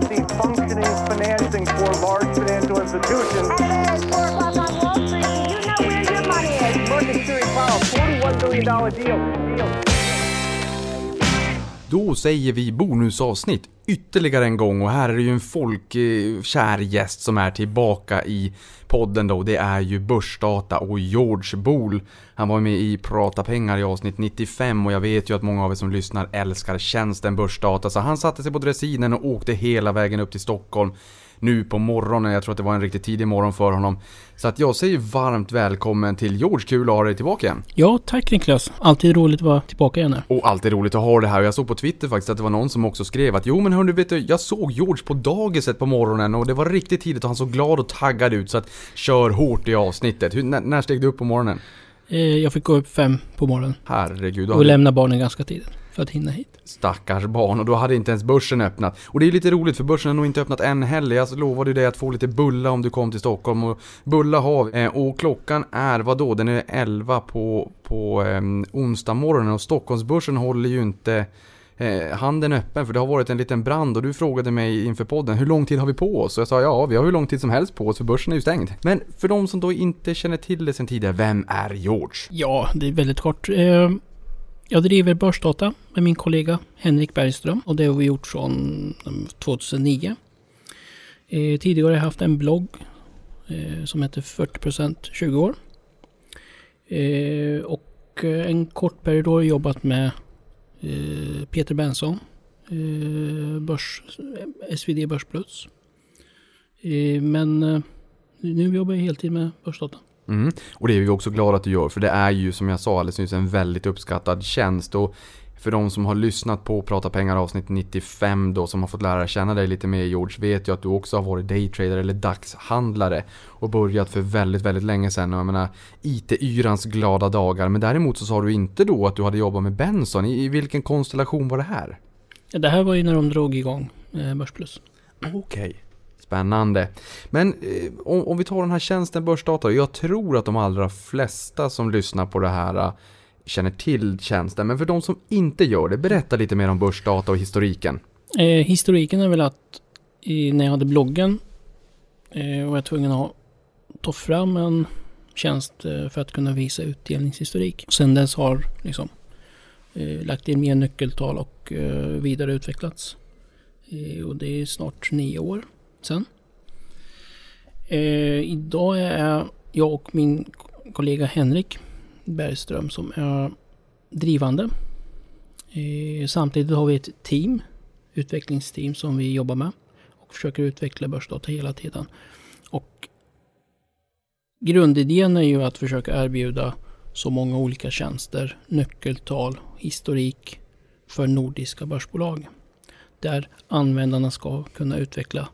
to see functioning financing for large financial institutions. It's four o'clock on Wall Street. You know where your money is. Series Powell, $41 billion deal. Då säger vi bonusavsnitt ytterligare en gång och här är det ju en folkkär eh, gäst som är tillbaka i podden då. Det är ju Börsdata och George Bol. Han var med i Prata pengar i avsnitt 95 och jag vet ju att många av er som lyssnar älskar tjänsten Börsdata så han satte sig på dressinen och åkte hela vägen upp till Stockholm nu på morgonen. Jag tror att det var en riktigt tidig morgon för honom. Så att jag säger varmt välkommen till George. Kul att ha dig tillbaka igen. Ja, tack Niklas. Alltid roligt att vara tillbaka igen. Och alltid roligt att ha det här. Jag såg på Twitter faktiskt att det var någon som också skrev att jo men hörni vet du, jag såg George på dagiset på morgonen och det var riktigt tidigt och han såg glad och taggad ut så att kör hårt i avsnittet. Hur, när, när steg du upp på morgonen? Eh, jag fick gå upp fem på morgonen Herregud, och lämna barnen ganska tidigt för att hinna hit. stackars barn och då hade inte ens börsen öppnat. Och det är lite roligt för börsen har nog inte öppnat än heller. Jag lovade ju dig att få lite bulla om du kom till Stockholm och bulla har vi. Eh, Och klockan är, vad då? Den är 11 på, på eh, onsdag morgonen och Stockholmsbörsen håller ju inte eh, handen öppen för det har varit en liten brand och du frågade mig inför podden hur lång tid har vi på oss? Och jag sa ja, vi har hur lång tid som helst på oss för börsen är ju stängd. Men för de som då inte känner till det sen tidigare, vem är George? Ja, det är väldigt kort. Jag driver Börsdata med min kollega Henrik Bergström och det har vi gjort från mm, 2009. Eh, tidigare har jag haft en blogg eh, som heter 40% 20 år. Eh, och eh, en kort period har jag jobbat med eh, Peter Benson, eh, börs, eh, SvD Börsplus. Eh, men eh, nu jobbar jag heltid med Börsdata. Mm. Och det är vi också glada att du gör, för det är ju som jag sa alldeles nyss en väldigt uppskattad tjänst. Och för de som har lyssnat på Prata pengar avsnitt 95 då, som har fått lära känna dig lite mer George, vet ju att du också har varit daytrader eller dagshandlare. Och börjat för väldigt, väldigt länge sedan. Och jag menar, IT-yrans glada dagar. Men däremot så sa du inte då att du hade jobbat med Benson. I, i vilken konstellation var det här? Det här var ju när de drog igång eh, Börsplus. Okej. Spännande. Men eh, om, om vi tar den här tjänsten Börsdata. Jag tror att de allra flesta som lyssnar på det här eh, känner till tjänsten. Men för de som inte gör det, berätta lite mer om Börsdata och historiken. Eh, historiken är väl att i, när jag hade bloggen eh, var jag tvungen att ta fram en tjänst eh, för att kunna visa utdelningshistorik. Sen dess har liksom eh, lagt in mer nyckeltal och eh, vidareutvecklats. Eh, och det är snart nio år sedan. Eh, idag är jag och min kollega Henrik Bergström som är drivande. Eh, samtidigt har vi ett team, utvecklingsteam som vi jobbar med och försöker utveckla börsdata hela tiden. Och grundidén är ju att försöka erbjuda så många olika tjänster, nyckeltal, historik för nordiska börsbolag. Där användarna ska kunna utveckla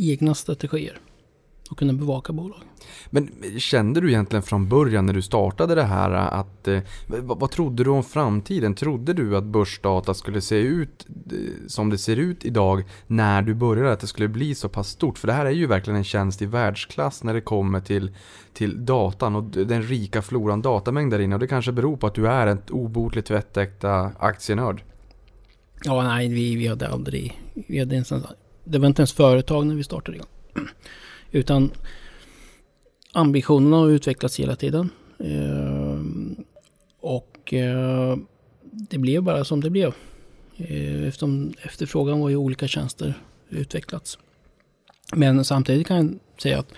egna strategier och kunna bevaka bolag. Men kände du egentligen från början när du startade det här att... Eh, vad, trodde du om framtiden? Trodde du att börsdata skulle se ut eh, som det ser ut idag när du började? Att det skulle bli så pass stort? För det här är ju verkligen en tjänst i världsklass när det kommer till, till datan och den rika floran datamängd där inne. Och det kanske beror på att du är ett obotligt tvättäkta aktienörd. Ja, nej, vi, vi hade aldrig... Vi hade ens, det var inte ens företag när vi startade igång. Utan ambitionerna har utvecklats hela tiden. Eh, och eh, det blev bara som det blev. Eh, Eftersom efterfrågan var ju olika tjänster utvecklats. Men samtidigt kan jag säga att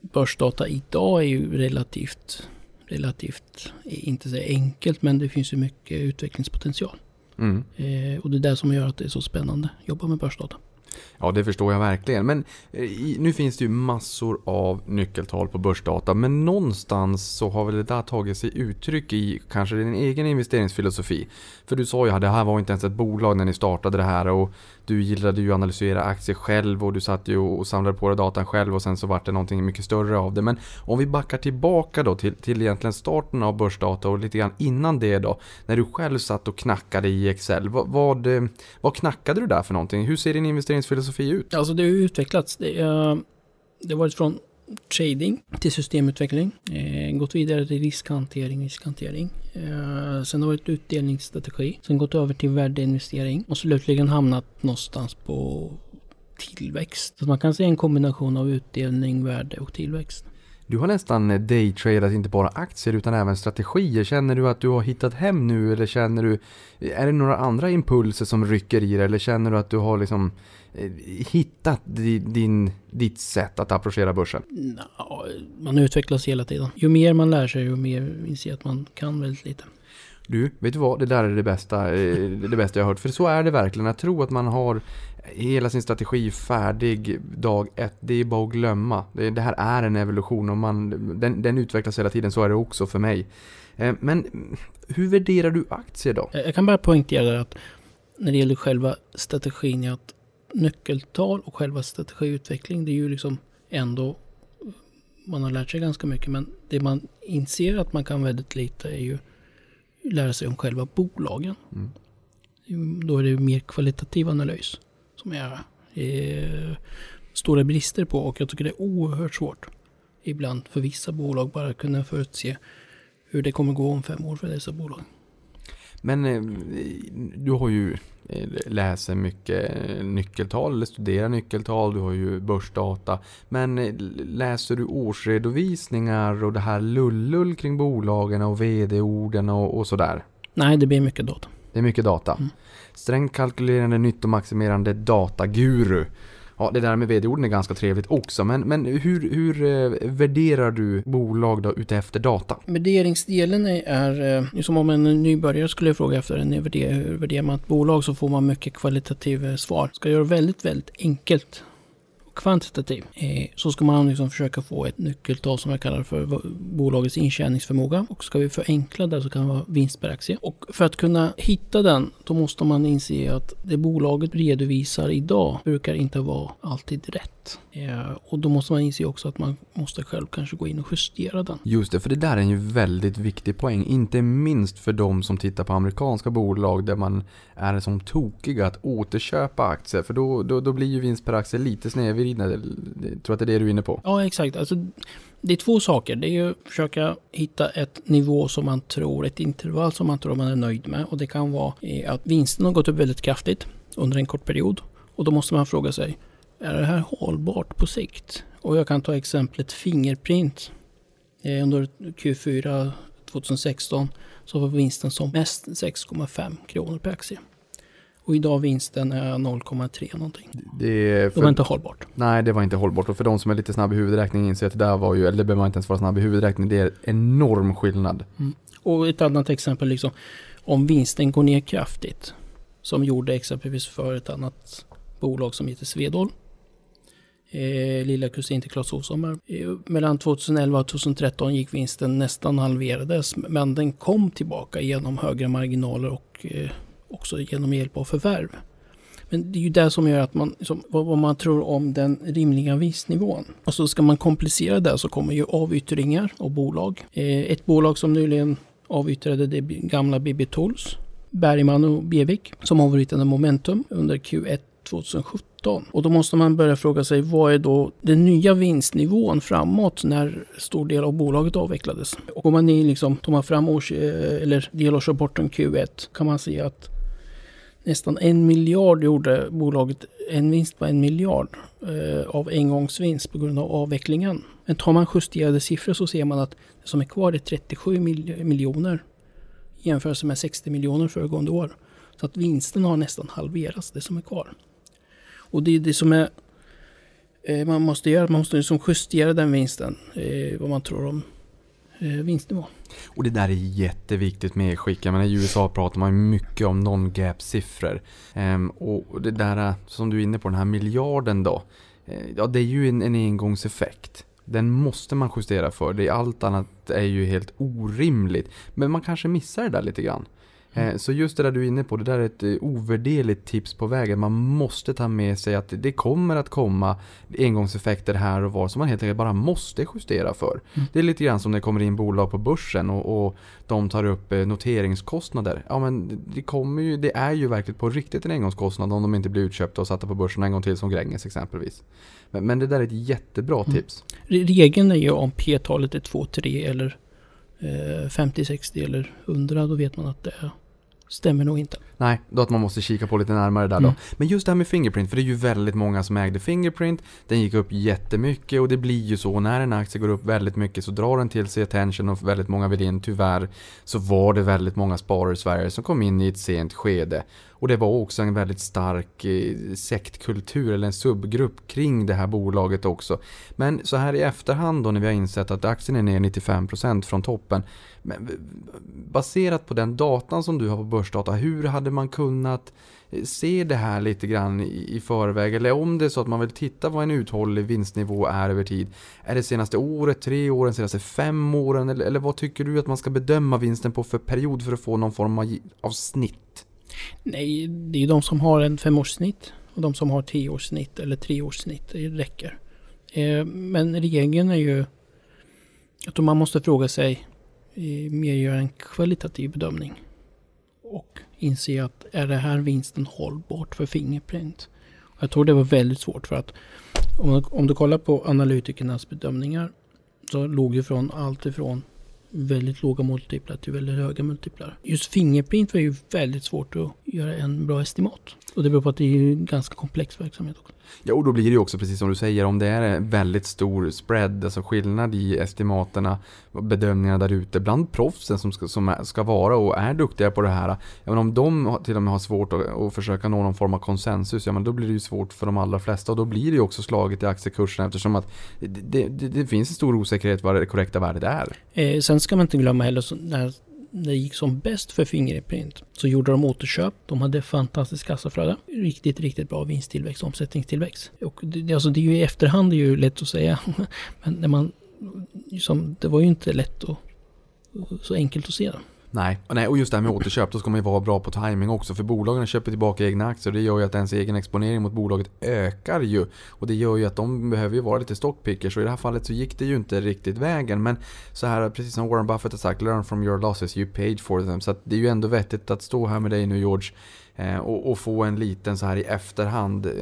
börsdata idag är ju relativt, relativt, eh, inte så enkelt, men det finns ju mycket utvecklingspotential. Mm. Eh, och det är det som gör att det är så spännande att jobba med börsdata. Ja, det förstår jag verkligen. Men eh, nu finns det ju massor av nyckeltal på börsdata. Men någonstans så har väl det där tagit sig uttryck i kanske din egen investeringsfilosofi. För du sa ju att det här var inte ens ett bolag när ni startade det här. Och du gillade ju att analysera aktier själv och du satt ju och samlade på dig datan själv och sen så vart det någonting mycket större av det. Men om vi backar tillbaka då till, till egentligen starten av börsdata och lite grann innan det då. När du själv satt och knackade i Excel. Vad, vad, eh, vad knackade du där för någonting? Hur ser din investeringsfilosofi ut? Alltså det har ju utvecklats. Det, är, det har varit från trading till systemutveckling. Eh, gått vidare till riskhantering, riskhantering. Eh, sen har det varit utdelningsstrategi. Sen gått över till värdeinvestering. Och slutligen hamnat någonstans på tillväxt. Så man kan se en kombination av utdelning, värde och tillväxt. Du har nästan eh, daytradat inte bara aktier utan även strategier. Känner du att du har hittat hem nu eller känner du, är det några andra impulser som rycker i dig eller känner du att du har liksom hittat di- din, ditt sätt att approchera börsen? Nå, man utvecklas hela tiden. Ju mer man lär sig, ju mer inser att man kan väldigt lite. Du, vet du vad? Det där är det bästa, eh, det bästa jag har hört. För så är det verkligen. Att tro att man har hela sin strategi färdig dag ett, det är bara att glömma. Det, här är en evolution och man, den, den utvecklas hela tiden. Så är det också för mig. Eh, Men hur värderar du aktier då? Jag jag kan bara poängtera att när det gäller själva strategin att nyckeltal och själva strategiutveckling det är ju liksom ändå man har lärt sig ganska mycket men det man inser att man kan väldigt lite är ju lära sig om själva bolagen. Mm. Då är det mer kvalitativ analys som är eh, stora brister på och jag tycker det är oerhört svårt ibland för vissa bolag bara kunna förutse hur det kommer gå om fem år för dessa bolag. Men eh, du har ju läser mycket nyckeltal eller studerar nyckeltal. Du har ju börsdata. Men eh, läser du årsredovisningar och det här lullull kring bolagen och vd-orden och, och sådär? Nej, det blir mycket data. Det är mycket data. Mm. Strängt kalkylerande, nyttomaximerande dataguru. Ja, det där med vd-orden är ganska trevligt också. Men, men hur, hur eh, värderar du bolag då utefter data? Värderingsdelen är, är eh, som om en nybörjare skulle fråga efter en värder, hur värderar man ett bolag så får man mycket kvalitativ svar. Ska jag göra det väldigt, väldigt enkelt kvantitativ eh, så ska man liksom försöka få ett nyckeltal som jag kallar för bolagets intjäningsförmåga. Och ska vi förenkla det så kan det vara vinst per aktie. Och för att kunna hitta den då måste man inse att det bolaget redovisar idag brukar inte vara alltid rätt. Eh, och då måste man inse också att man måste själv kanske gå in och justera den. Just det, för det där är en ju väldigt viktig poäng. Inte minst för de som tittar på amerikanska bolag där man är som tokiga att återköpa aktier. För då, då, då blir ju vinst per aktie lite snedvridna. Jag tror att det är det du är inne på. Ja, exakt. Alltså, det är två saker. Det är ju att försöka hitta ett nivå som man tror, ett intervall som man tror man är nöjd med. Och det kan vara att vinsten har gått upp väldigt kraftigt under en kort period. Och då måste man fråga sig, är det här hållbart på sikt? Och jag kan ta exemplet Fingerprint. Under Q4 2016 så var vinsten som mest 6,5 kronor per aktie. Och idag vinsten är 0,3 någonting. Det är Det var för, inte hållbart. nej, det var inte hållbart. Och för de som är lite snabb i huvudräkning inser att det där var ju, eller det behöver man inte ens vara snabb i huvudräkning, det är enorm skillnad. Och ett annat exempel liksom om vinsten går ner kraftigt. Som gjorde exempelvis för ett annat bolag som heter Svedol. Eh, lilla kusin till Clas Ohlson. Eh, mellan 2011 och 2013 gick vinsten nästan halverades. Men den kom tillbaka genom högre marginaler och eh, också genom hjälp av förvärv. Men det är ju det som gör att man, liksom, vad, man tror om den rimliga vinstnivån. Och så ska man komplicera det så kommer ju avyttringar och bolag. Eh, ett bolag som nyligen avyttrade det gamla BB Tools, Bergman och Bevik, som avyttrade Momentum under Q1 2017. Och då måste man börja fråga sig vad är då den nya vinstnivån framåt när stor del av bolaget avvecklades. Och om man liksom, tar man fram års, eh, eller delårsrapporten Q1 kan man se att nästan en miljard gjorde bolaget en vinst på en miljard eh, av engångsvinst på grund av avvecklingen. Men tar man justerade siffror så ser man att det som är kvar är 37 mil- miljoner i jämförelse med 60 miljoner föregående år. Så att vinsten har nästan halverats, det som är kvar. Och det är det som är eh, man måste göra, man måste liksom justera den vinsten, eh, vad man tror om Eh, vinstnivå. Och det där är jätteviktigt med skick. Jag menar, I USA pratar man mycket om non-gap-siffror. Ehm, och det där eh, som du är inne på, den här miljarden då. Eh, ja, det är ju en, en engångseffekt. Den måste man justera för. Det, allt annat är ju helt orimligt. Men man kanske missar det där lite grann. Eh, Så just det där du är inne på, det där är ett eh, ovärderligt tips på vägen. Man måste ta med sig att det kommer att komma engångseffekter här och var som man helt enkelt bara måste justera för. Det är lite grann som när det kommer in bolag på börsen och, och de tar upp eh, noteringskostnader. Ja men det, kommer ju, det är ju verkligen på riktigt en engångskostnad om de inte blir utköpta och satta på börsen en gång till som Gränges exempelvis. Men, men det där är ett jättebra tips. Re- Regeln är ju om P-talet är 2, 3 eller Eh, 50, 60 eller 100. Då vet man att det stämmer nog inte. Nej, då att man måste kika på lite närmare där då. Mm. Men just det här med Fingerprint, för det är ju väldigt många som ägde Fingerprint. Den gick upp jättemycket och det blir ju så när en aktie går upp väldigt mycket så drar den till sig attention och väldigt många vill in. Tyvärr så var det väldigt många sparare i Sverige som kom in i ett sent skede. Och det var också en väldigt stark eh, sektkultur eller en subgrupp kring det här bolaget också. Men så här i efterhand då när vi har insett att aktien är ner 95% från toppen. Men baserat på den datan som du har på börsdata, hur hade man kunnat eh, se det här lite grann i, förväg? Eller om det är så att man vill titta vad en uthållig vinstnivå är över tid. Är det senaste året, tre åren, senaste fem åren? Eller, eller vad tycker du att man ska bedöma vinsten på för period för att få någon form av, av snitt? Nej, det är ju de som har en femårssnitt och de som har tioårssnitt eller treårssnitt. Det räcker. Eh, men regeln är ju att man måste fråga sig eh, mer göra en kvalitativ bedömning. Och inse att är det här vinsten hållbart för Fingerprint? Och jag tror det var väldigt svårt för att om, om du kollar på analytikernas bedömningar så låg det från allt ifrån väldigt låga multiplar till väldigt höga multiplar. Just Fingerprint var ju väldigt svårt att göra en bra estimat. Och det beror på att det är ju en ganska komplex verksamhet också. Ja, och då blir det ju också precis som du säger, om det är en väldigt stor spread, alltså skillnad i estimaterna, bedömningarna där ute, bland proffsen som ska, som ska vara och är duktiga på det här. Ja, men om de till och med har svårt att, att försöka nå någon form av konsensus, ja men då blir det ju svårt för de allra flesta och då blir det ju också slaget i aktiekursen eftersom att det, det, det finns en stor osäkerhet vad det korrekta värdet är. Eh, sen ska man inte glömma heller så när när det gick som bäst för Fingerprint så gjorde de återköp. De hade fantastiskt kassaflöde. Riktigt, riktigt bra vinsttillväxt, omsättningstillväxt. Och det, alltså det är ju i efterhand det är ju lätt att säga. Men när man, liksom, det var ju inte lätt och så enkelt att se det. Nej. Och, nej, och just det här med återköp, då ska man ju vara bra på timing också. För bolagen köper tillbaka egna aktier och det gör ju att ens egen exponering mot bolaget ökar ju. Och det gör ju att de behöver ju vara lite stockpickers. Och i det här fallet så gick det ju inte riktigt vägen. Men så här, precis som Warren Buffett har sagt, learn from your losses, you paid for them. Så att det är ju ändå vettigt att stå här med dig nu George. Eh, och, och få en liten så här i efterhand eh,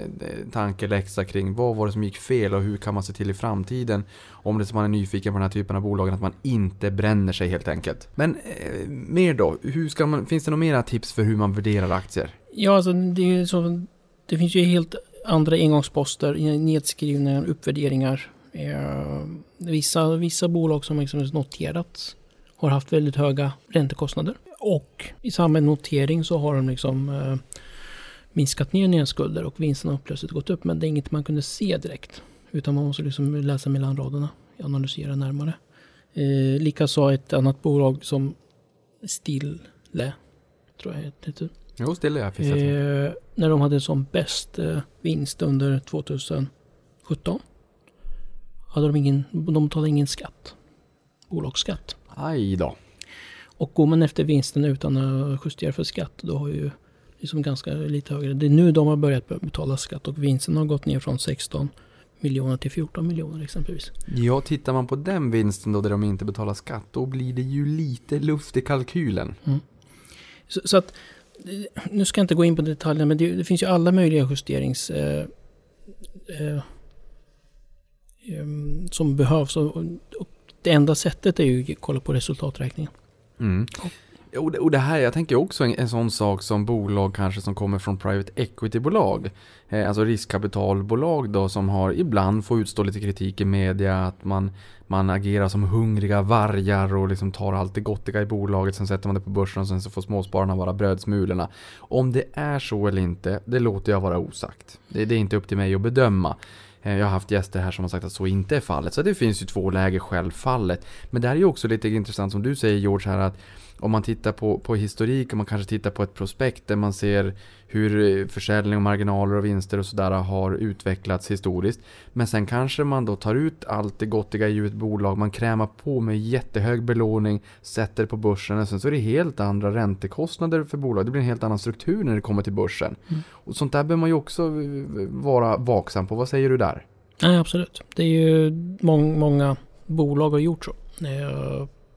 tankeläxa kring vad var det som gick fel och hur kan man se till i framtiden om det som man är nyfiken på den här typen av bolagen att man inte bränner sig helt enkelt. Men eh, mer då, hur ska man, finns det några mera tips för hur man värderar aktier? Ja, alltså det, är så, det finns ju helt andra engångsposter, nedskrivningar, uppvärderingar. Eh, vissa, vissa bolag som liksom noterats har haft väldigt höga räntekostnader. Och i samband med notering så har de liksom eh, minskat ner nedskulder och vinsterna har plötsligt gått upp. Men det är inget man kunde se direkt. Utan man måste liksom läsa mellan raderna, analysera närmare. Eh, Likaså ett annat bolag som Stille, tror jag heter. Jo, stilla jag finns. Eh, när de hade som bäst eh, vinst under 2017 hade de ingen, de betalade ingen skatt. Bolagsskatt. Aj då. Och går man efter vinsten utan att justera för skatt då har ju liksom ganska lite högre. Det är nu de har börjat betala skatt och vinsten har gått ner från 16 miljoner till 14 miljoner exempelvis. Ja, tittar man på den vinsten då där de inte betalar skatt, då blir det ju lite luft i kalkylen. Så, så att, eh, nu ska jag inte gå in på detaljerna, men det, det finns ju alla möjliga justerings... Eh, eh, em, som behövs. Och, och det enda sättet är ju att kolla på resultaträkningen. Mm. Och det, och det här, jag tänker också en, en sån sak som bolag kanske som kommer från private equity-bolag. Eh, alltså riskkapitalbolag då som har ibland får utstå lite kritik i media att man, man agerar som hungriga vargar och liksom tar allt det gottiga i bolaget. Sen sätter man det på börsen och sen så får småspararna vara brödsmulorna. Om det är så eller inte, det låter jag vara osagt. Det, det är inte upp till mig att bedöma. Eh, jag har haft gäster här som har sagt att så inte är fallet. Så det finns ju två läger självfallet. Men det här är ju också lite intressant som du säger George här att om man tittar på, på historik och man kanske tittar på ett prospekt där man ser hur eh, försäljning och marginaler och vinster och sådär har utvecklats historiskt. Men sen kanske man då tar ut allt det gottiga i ett bolag, man krämar på med jättehög belåning, sätter det på börsen och sen så är det helt andra räntekostnader för bolag. Det blir en helt annan struktur när det kommer till börsen. Och sånt där behöver man ju också eh, vara vaksam på. Vad säger du där? Nej, absolut. Det är ju mång, många bolag har gjort så.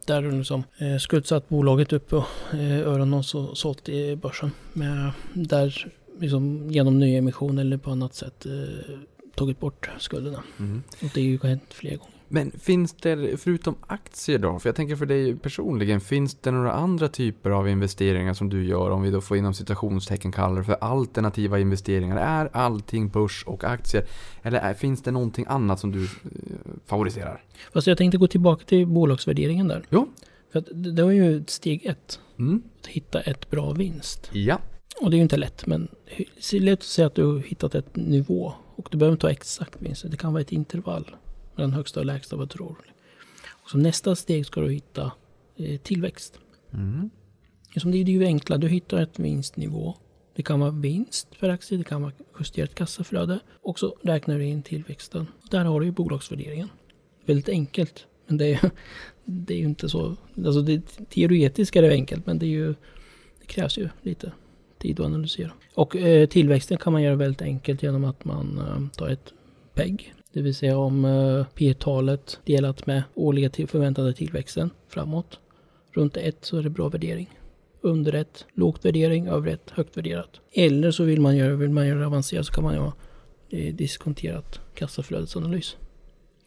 Eh, där har liksom eh, skuldsatt bolaget upp och eh, öronen och så, sålt i börsen. Med, där liksom genom nyemission eller på annat sätt eh, tagit bort skulderna. Mm. Och det är ju hänt flera gånger. Men finns det, förutom aktier då, för jag tänker för dig personligen, finns det några andra typer av investeringar som du gör, om vi då får inom citationstecken kalla det för alternativa investeringar? Är allting börs och aktier? Eller är, finns det någonting annat som du eh, favoriserar? Fast jag tänkte gå tillbaka till bolagsvärderingen där. Jo. För det det var ju steg ett. Mm. Att hitta ett bra vinst. Ja. Och det är ju inte lätt, men det är lätt att säga att du har hittat ett nivå. Och du behöver inte ha exakt vinst. Det kan vara ett intervall mellan högsta och lägsta, vad tror du? Och som nästa steg ska du hitta eh, tillväxt. Mm. Som det är ju enkla, du hittar ett vinstnivå. Det kan vara vinst per aktie, det kan vara justerat kassaflöde. Och så räknar du in tillväxten. Där har du ju bolagsvärderingen. Väldigt enkelt. Men det är, det är ju inte så... Alltså det, teoretiskt är det enkelt, men det är ju... Det krävs ju lite tid att analysera. Och eh, tillväxten kan man göra väldigt enkelt genom att man eh, tar ett PEG. Det vill säga om eh, P-talet delat med årliga till förväntade tillväxten framåt. Runt 1 så är det bra värdering. Under 1, lågt värdering. Över 1, högt värderat. Eller så vill man göra, vill man göra det avancerat så kan man göra eh, diskonterat kassaflödesanalys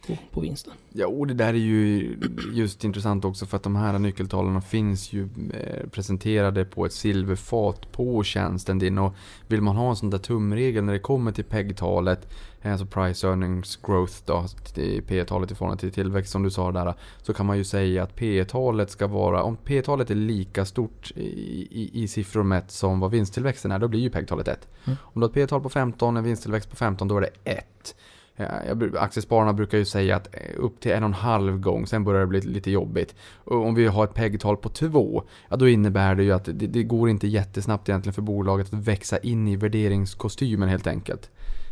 på, på vinsten. Ja, och det där är ju just intressant också för att de här nyckeltalen finns ju eh, presenterade på ett silverfat på tjänsten din. Och vill man ha en sån där tumregel när det kommer till PEG-talet, alltså Price Earnings Growth då, till P-talet i förhållande till tillväxt som du sa där, så kan man ju säga att P-talet ska vara, om P-talet är lika stort i, i, i siffror mätt som vad vinsttillväxten är, då blir ju PEG-talet 1. Mm. Om du har ett P-tal på 15, en vinsttillväxt på 15, då är det 1. Eh, jag, aktiespararna brukar ju säga att eh, upp till en och en halv gång, sen börjar det bli lite jobbigt. Och om vi har ett PEG-tal på två, ja då innebär det ju att det, det går inte jättesnabbt egentligen för bolaget att växa in i värderingskostymen helt enkelt.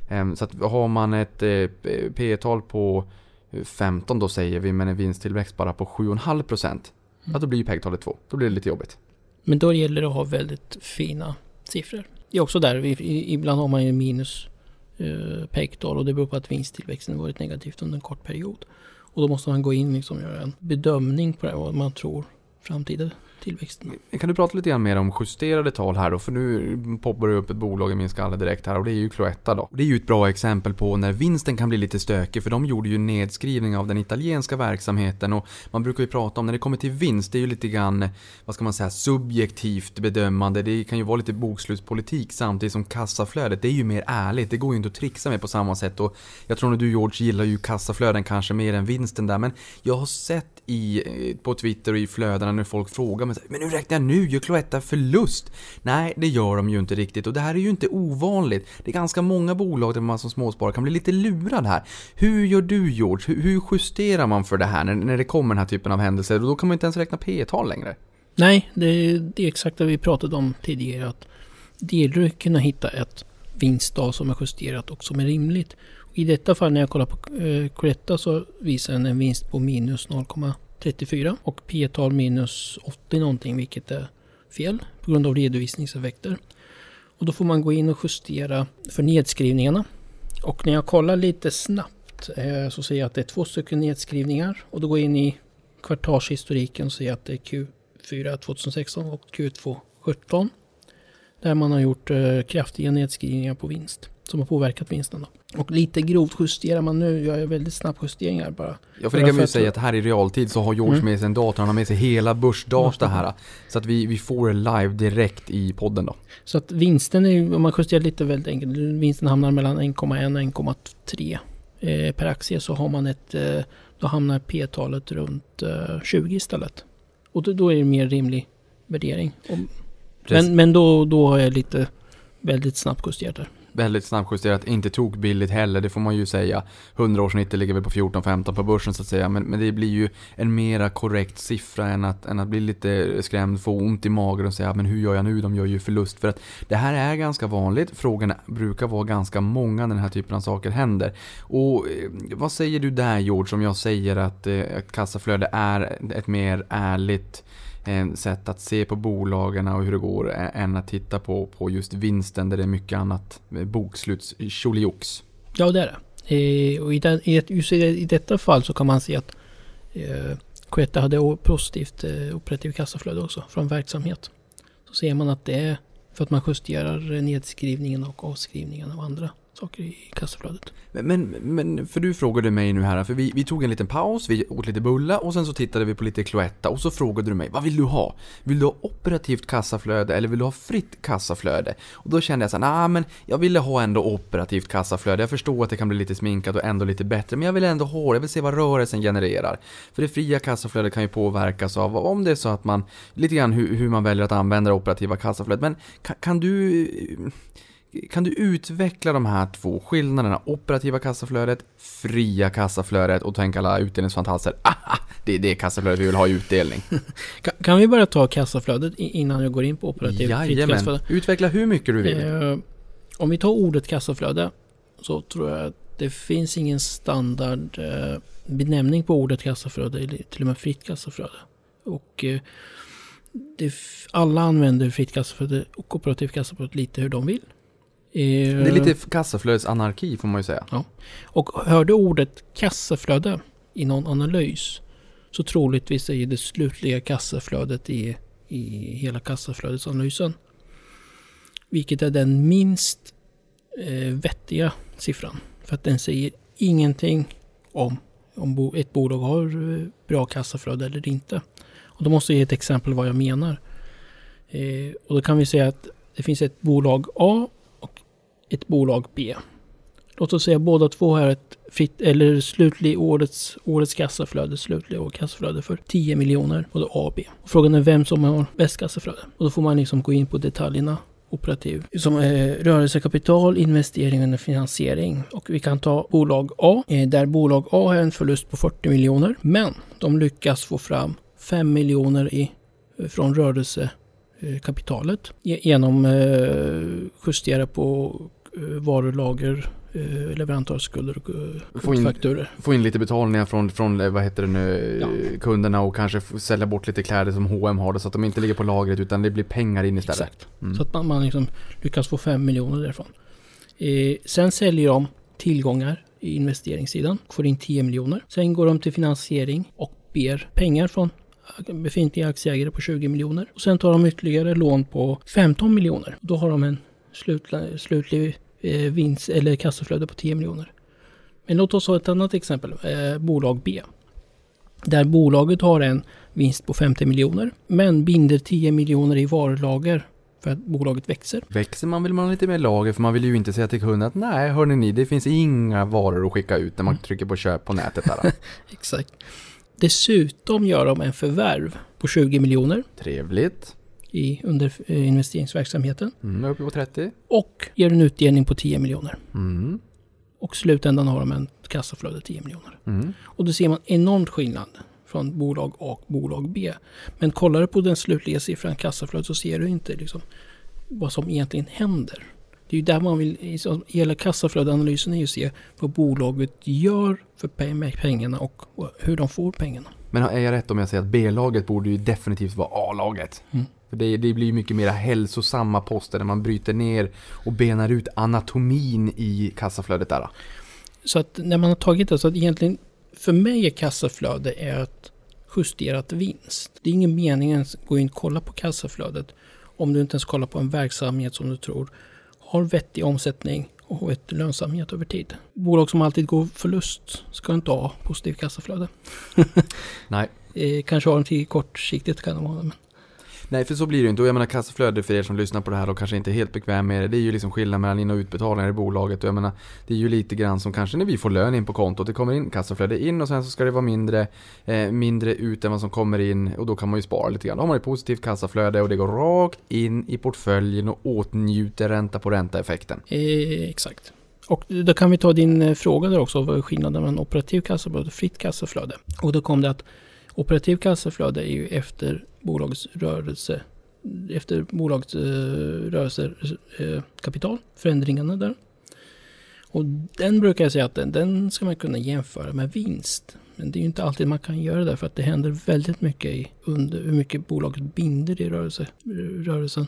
Ehm, så att har man ett eh, P-tal på 15 då säger vi, men en vinsttillväxt bara på 7,5% Ja då blir ju PEG-talet 2. Då blir det lite jobbigt. Men då gäller det att ha väldigt fina siffror. Det är också där, ibland har man ju minus eh, och det beror på att vinsttillväxten varit negativt under en kort period. Och då måste man gå in liksom och göra en bedömning på det, vad man tror framtida tillväxten. Kan du prata lite grann mer om justerade tal här då? För nu poppar det upp ett bolag i min skalle direkt här och det är ju Cloetta då. Det är ju ett bra exempel på när vinsten kan bli lite stökig för de gjorde ju nedskrivning av den italienska verksamheten och man brukar ju prata om när det kommer till vinst, det är ju lite grann, vad ska man säga, subjektivt bedömande. Det kan ju vara lite bokslutspolitik samtidigt som kassaflödet, det är ju mer ärligt. Det går ju inte att trixa med på samma sätt och jag tror att du George gillar ju kassaflöden kanske mer än vinsten där men jag har sett i, på Twitter och i flödena när folk frågar men, så Men hur räknar jag nu? Gör Cloetta förlust? Nej, det gör de ju inte riktigt och det här är ju inte ovanligt. Det är ganska många bolag där man som småsparare kan bli lite lurad här. Hur gör du George? Hur, hur justerar man för det här när, när det kommer den här typen av händelser? Och då kan man inte ens räkna P-tal längre. Nej, det, det är exakt det vi pratade om tidigare. Att det gäller att kunna hitta ett vinstdag som är justerat och som är rimligt. Och I detta fall när jag kollar på eh, Cloetta så visar den en vinst på minus 34 och P-tal minus 80 någonting vilket är fel på grund av redovisningseffekter. Och då får man gå in och justera för nedskrivningarna. Och när jag kollar lite snabbt eh, så ser jag att det är två stycken nedskrivningar och då går jag in i kvartalshistoriken och ser att det är Q4 2016 och Q2 17. Där man har gjort eh, kraftiga nedskrivningar på vinst som har påverkat vinsten. Då. Och lite grovt justerar man nu, jag gör väldigt snabbt justeringar bara. Ja, för det kan för ju säga att här i realtid så har George Mm. med sig en dator, han har med sig hela börsdata här. Så att vi, vi får det live direkt i podden då. Så att vinsten är om man justerar lite väldigt enkelt, vinsten hamnar mellan 1,1 och 1,3 eh, per aktie så har man ett, eh, då hamnar P-talet runt eh, 20 istället. Och då, då är det mer rimlig värdering. Och, men men då, då har jag lite väldigt snabbt justerat där. Väldigt snabbjusterat, inte tokbilligt heller, det får man ju säga. 100-årssnittet ligger väl på 14-15 på börsen så att säga, men, men det blir ju en mera korrekt siffra än att, än att bli lite skrämd, få ont i magen och säga men hur gör jag nu? De gör ju förlust. För att det här är ganska vanligt, frågorna brukar vara ganska många när den här typen av saker händer. Och eh, vad säger du där George, om jag säger att eh, ett kassaflöde är ett mer ärligt Eh, sätt att se på bolagen och hur det går än att titta på, på just vinsten där det är mycket annat eh, boksluts eh, tjoliox. Ja, det är det. Eh, och i, den, i, ett, just i, i detta fall så kan man se att eh, Quetta hade positivt eh, operativt kassaflöde också från verksamhet. Så ser man att det är för att man justerar nedskrivningen och avskrivningen av andra saker i kassaflödet. Men, men, men för du frågade mig nu här, för vi, vi tog en liten paus, vi åt lite bulla och sen så tittade vi på lite Cloetta och så frågade du mig, vad vill du ha? Vill du ha operativt kassaflöde eller vill du ha fritt kassaflöde? Och då kände jag så här, nah, men jag ville ha ändå operativt kassaflöde. Jag förstår att det kan bli lite sminkat och ändå lite bättre, men jag vill ändå ha det, jag vill se vad rörelsen genererar. För det fria kassaflödet kan ju påverkas av om det är så att man, lite grann hur, hur man väljer att använda det operativa kassaflödet. Men kan, kan du kan du utveckla de här två skillnaderna? Operativa kassaflödet, fria kassaflödet och tänk alla utdelningsfantaster. Aha, det är det kassaflödet vi vill ha i utdelning. Kan, kan vi bara ta kassaflödet innan jag går in på operativt fritt kassaflöde? Utveckla hur mycket du vill. Eh, om vi tar ordet kassaflöde så tror jag att det finns ingen standard eh, benämning på ordet kassaflöde eller till och med fritt kassaflöde. Och eh, det, alla använder fritt kassaflöde och operativt kassaflöde lite hur de vill. Det är lite kassaflödesanarki får man ju säga. Och hör du ordet kassaflöde i någon analys så troligtvis är det slutliga kassaflödet i, i hela kassaflödesanalysen. Vilket är den minst eh, vettiga siffran. För att den säger ingenting om om ett bolag har eh, bra kassaflöde eller inte. Och då måste jag ge ett exempel vad jag menar. Eh, och då kan vi säga att det finns ett bolag A ett bolag B. Låt oss säga båda två har ett fritt, eller slutlig årets, årets kassaflöde, slutlig årets kassaflöde för 10 miljoner, både A och B. Och frågan är vem som har bäst kassaflöde. Och då får man liksom gå in på detaljerna operativ. Som eh, rörelsekapital, investering och finansiering. Och vi kan ta bolag A, eh, där bolag A har en förlust på 40 miljoner. Men de lyckas få fram 5 miljoner i, eh, från rörelsekapitalet eh, genom eh, justera på varulager, eh, leverantörsskulder och eh, Få in-. Få in lite betalningar från, från eh, vad heter det nu, Ja. kunderna och kanske sälja bort lite kläder som H&M har det så att de inte ligger på lagret utan det blir pengar in istället. Exakt. Mm. Så att man, man liksom lyckas få 5 miljoner därifrån. Eh, sen säljer de tillgångar i investeringssidan. Får in 10 miljoner. Sen går de till finansiering och ber pengar från befintliga aktieägare på 20 miljoner. Och sen tar de ytterligare lån på 15 miljoner. Då har de en slutla, slutlig eh, vinst eller kassaflöde på 10 miljoner. Men låt oss ha ett annat exempel. Eh, bolag B. Där bolaget har en vinst på 50 miljoner men binder 10 miljoner i varulager för att bolaget växer. Växer man vill man ha lite mer lager för man vill ju inte säga till kunden att nej hörni ni det finns inga varor att skicka ut när man trycker på köp på nätet där. Exakt. Dessutom gör de en förvärv på 20 miljoner Trevligt. I, under eh, investeringsverksamheten Mm, uppe på 30. och ger en utdelning på 10 miljoner. Mm. Och slutändan har de en kassaflöde 10 miljoner. Mm. Och då ser man enormt skillnad från bolag A och bolag B. Men kollar du på den slutliga siffran kassaflöde så ser du inte liksom vad som egentligen händer. Det är ju där man vill, hela kassaflödeanalysen är ju att se vad bolaget gör för pengarna och och hur de får pengarna. Men är jag rätt om jag säger att B-laget borde ju definitivt vara A-laget? Mm. För det, det blir ju mycket mer hälsosamma poster när man bryter ner och benar ut anatomin i kassaflödet där. Så att när man har tagit det så att egentligen för mig är kassaflöde är ett justerat vinst. Det är ingen mening att gå in och kolla på kassaflödet om du inte ens kollar på en verksamhet som du tror har vettig omsättning och vettig lönsamhet över tid. Bolag som alltid går förlust ska inte ha positivt kassaflöde. Nej. Eh, kanske har de till kortsiktigt kan de ha det. Men Nej, för så blir det ju inte. Och jag menar kassaflöde för er som lyssnar på det här och kanske inte är helt bekväm med det. Det är ju liksom skillnad mellan in och utbetalningar i bolaget. Och jag menar, det är ju lite grann som kanske när vi får lön in på kontot. Det kommer in kassaflöde in och sen så ska det vara mindre, eh, mindre ut än vad som kommer in. Och då kan man ju spara lite grann. Då har man ett positivt kassaflöde och det går rakt in i portföljen och åtnjuter ränta på ränta-effekten. Eh, exakt. Och då kan vi ta din eh, fråga där också. Vad är skillnaden mellan operativ kassaflöde och fritt kassaflöde? Och då kom det att operativ kassaflöde är ju efter bolagets eh, rörelse efter bolagets eh, rörelsekapital, eh, förändringarna där. Och den brukar jag säga att den, den ska man kunna jämföra med vinst. Men det är ju inte alltid man kan göra det för att det händer väldigt mycket i under hur mycket bolaget binder i rörelse, rörelsen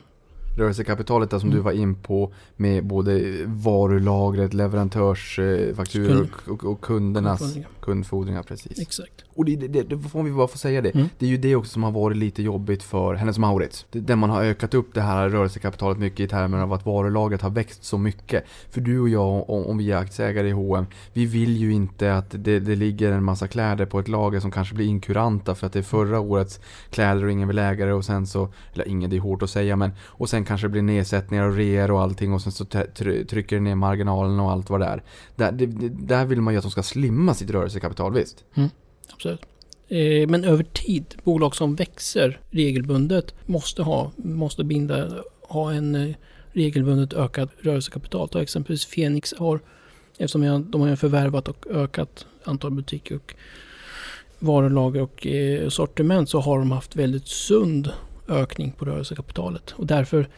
rörelsekapitalet där som Mm. du var in på med både varulagret, leverantörsfakturor och, och, och kundernas Kundfordringar. kundfordringar. Precis. Exakt. Och det, det, det, får vi bara få säga det. Mm. Det är ju det också som har varit lite jobbigt för Hennes Mauritz. Där man har ökat upp det här rörelsekapitalet mycket i termer av att varulagret har växt så mycket. För du och jag, om, om vi är aktieägare i H&M vi vill ju inte att det, det ligger en massa kläder på ett lager som kanske blir inkuranta för att det är förra årets kläder och ingen vill äga det och sen så, eller ingen det är hårt att säga men, och sen Sen kanske det blir nedsättningar och reor och allting och sen så trycker det ner marginalen och allt vad det är. Där, det, där vill man ju att de ska slimma sitt rörelsekapital, visst? Mm, absolut. Eh, Men över tid, bolag som växer regelbundet måste ha, måste binda, ha en eh, regelbundet ökad rörelsekapital. Ta exempelvis Fenix har, eftersom jag, de har förvärvat och ökat antal butiker och varulager och eh, sortiment så har de haft väldigt sund ökning på rörelsekapitalet. Och därför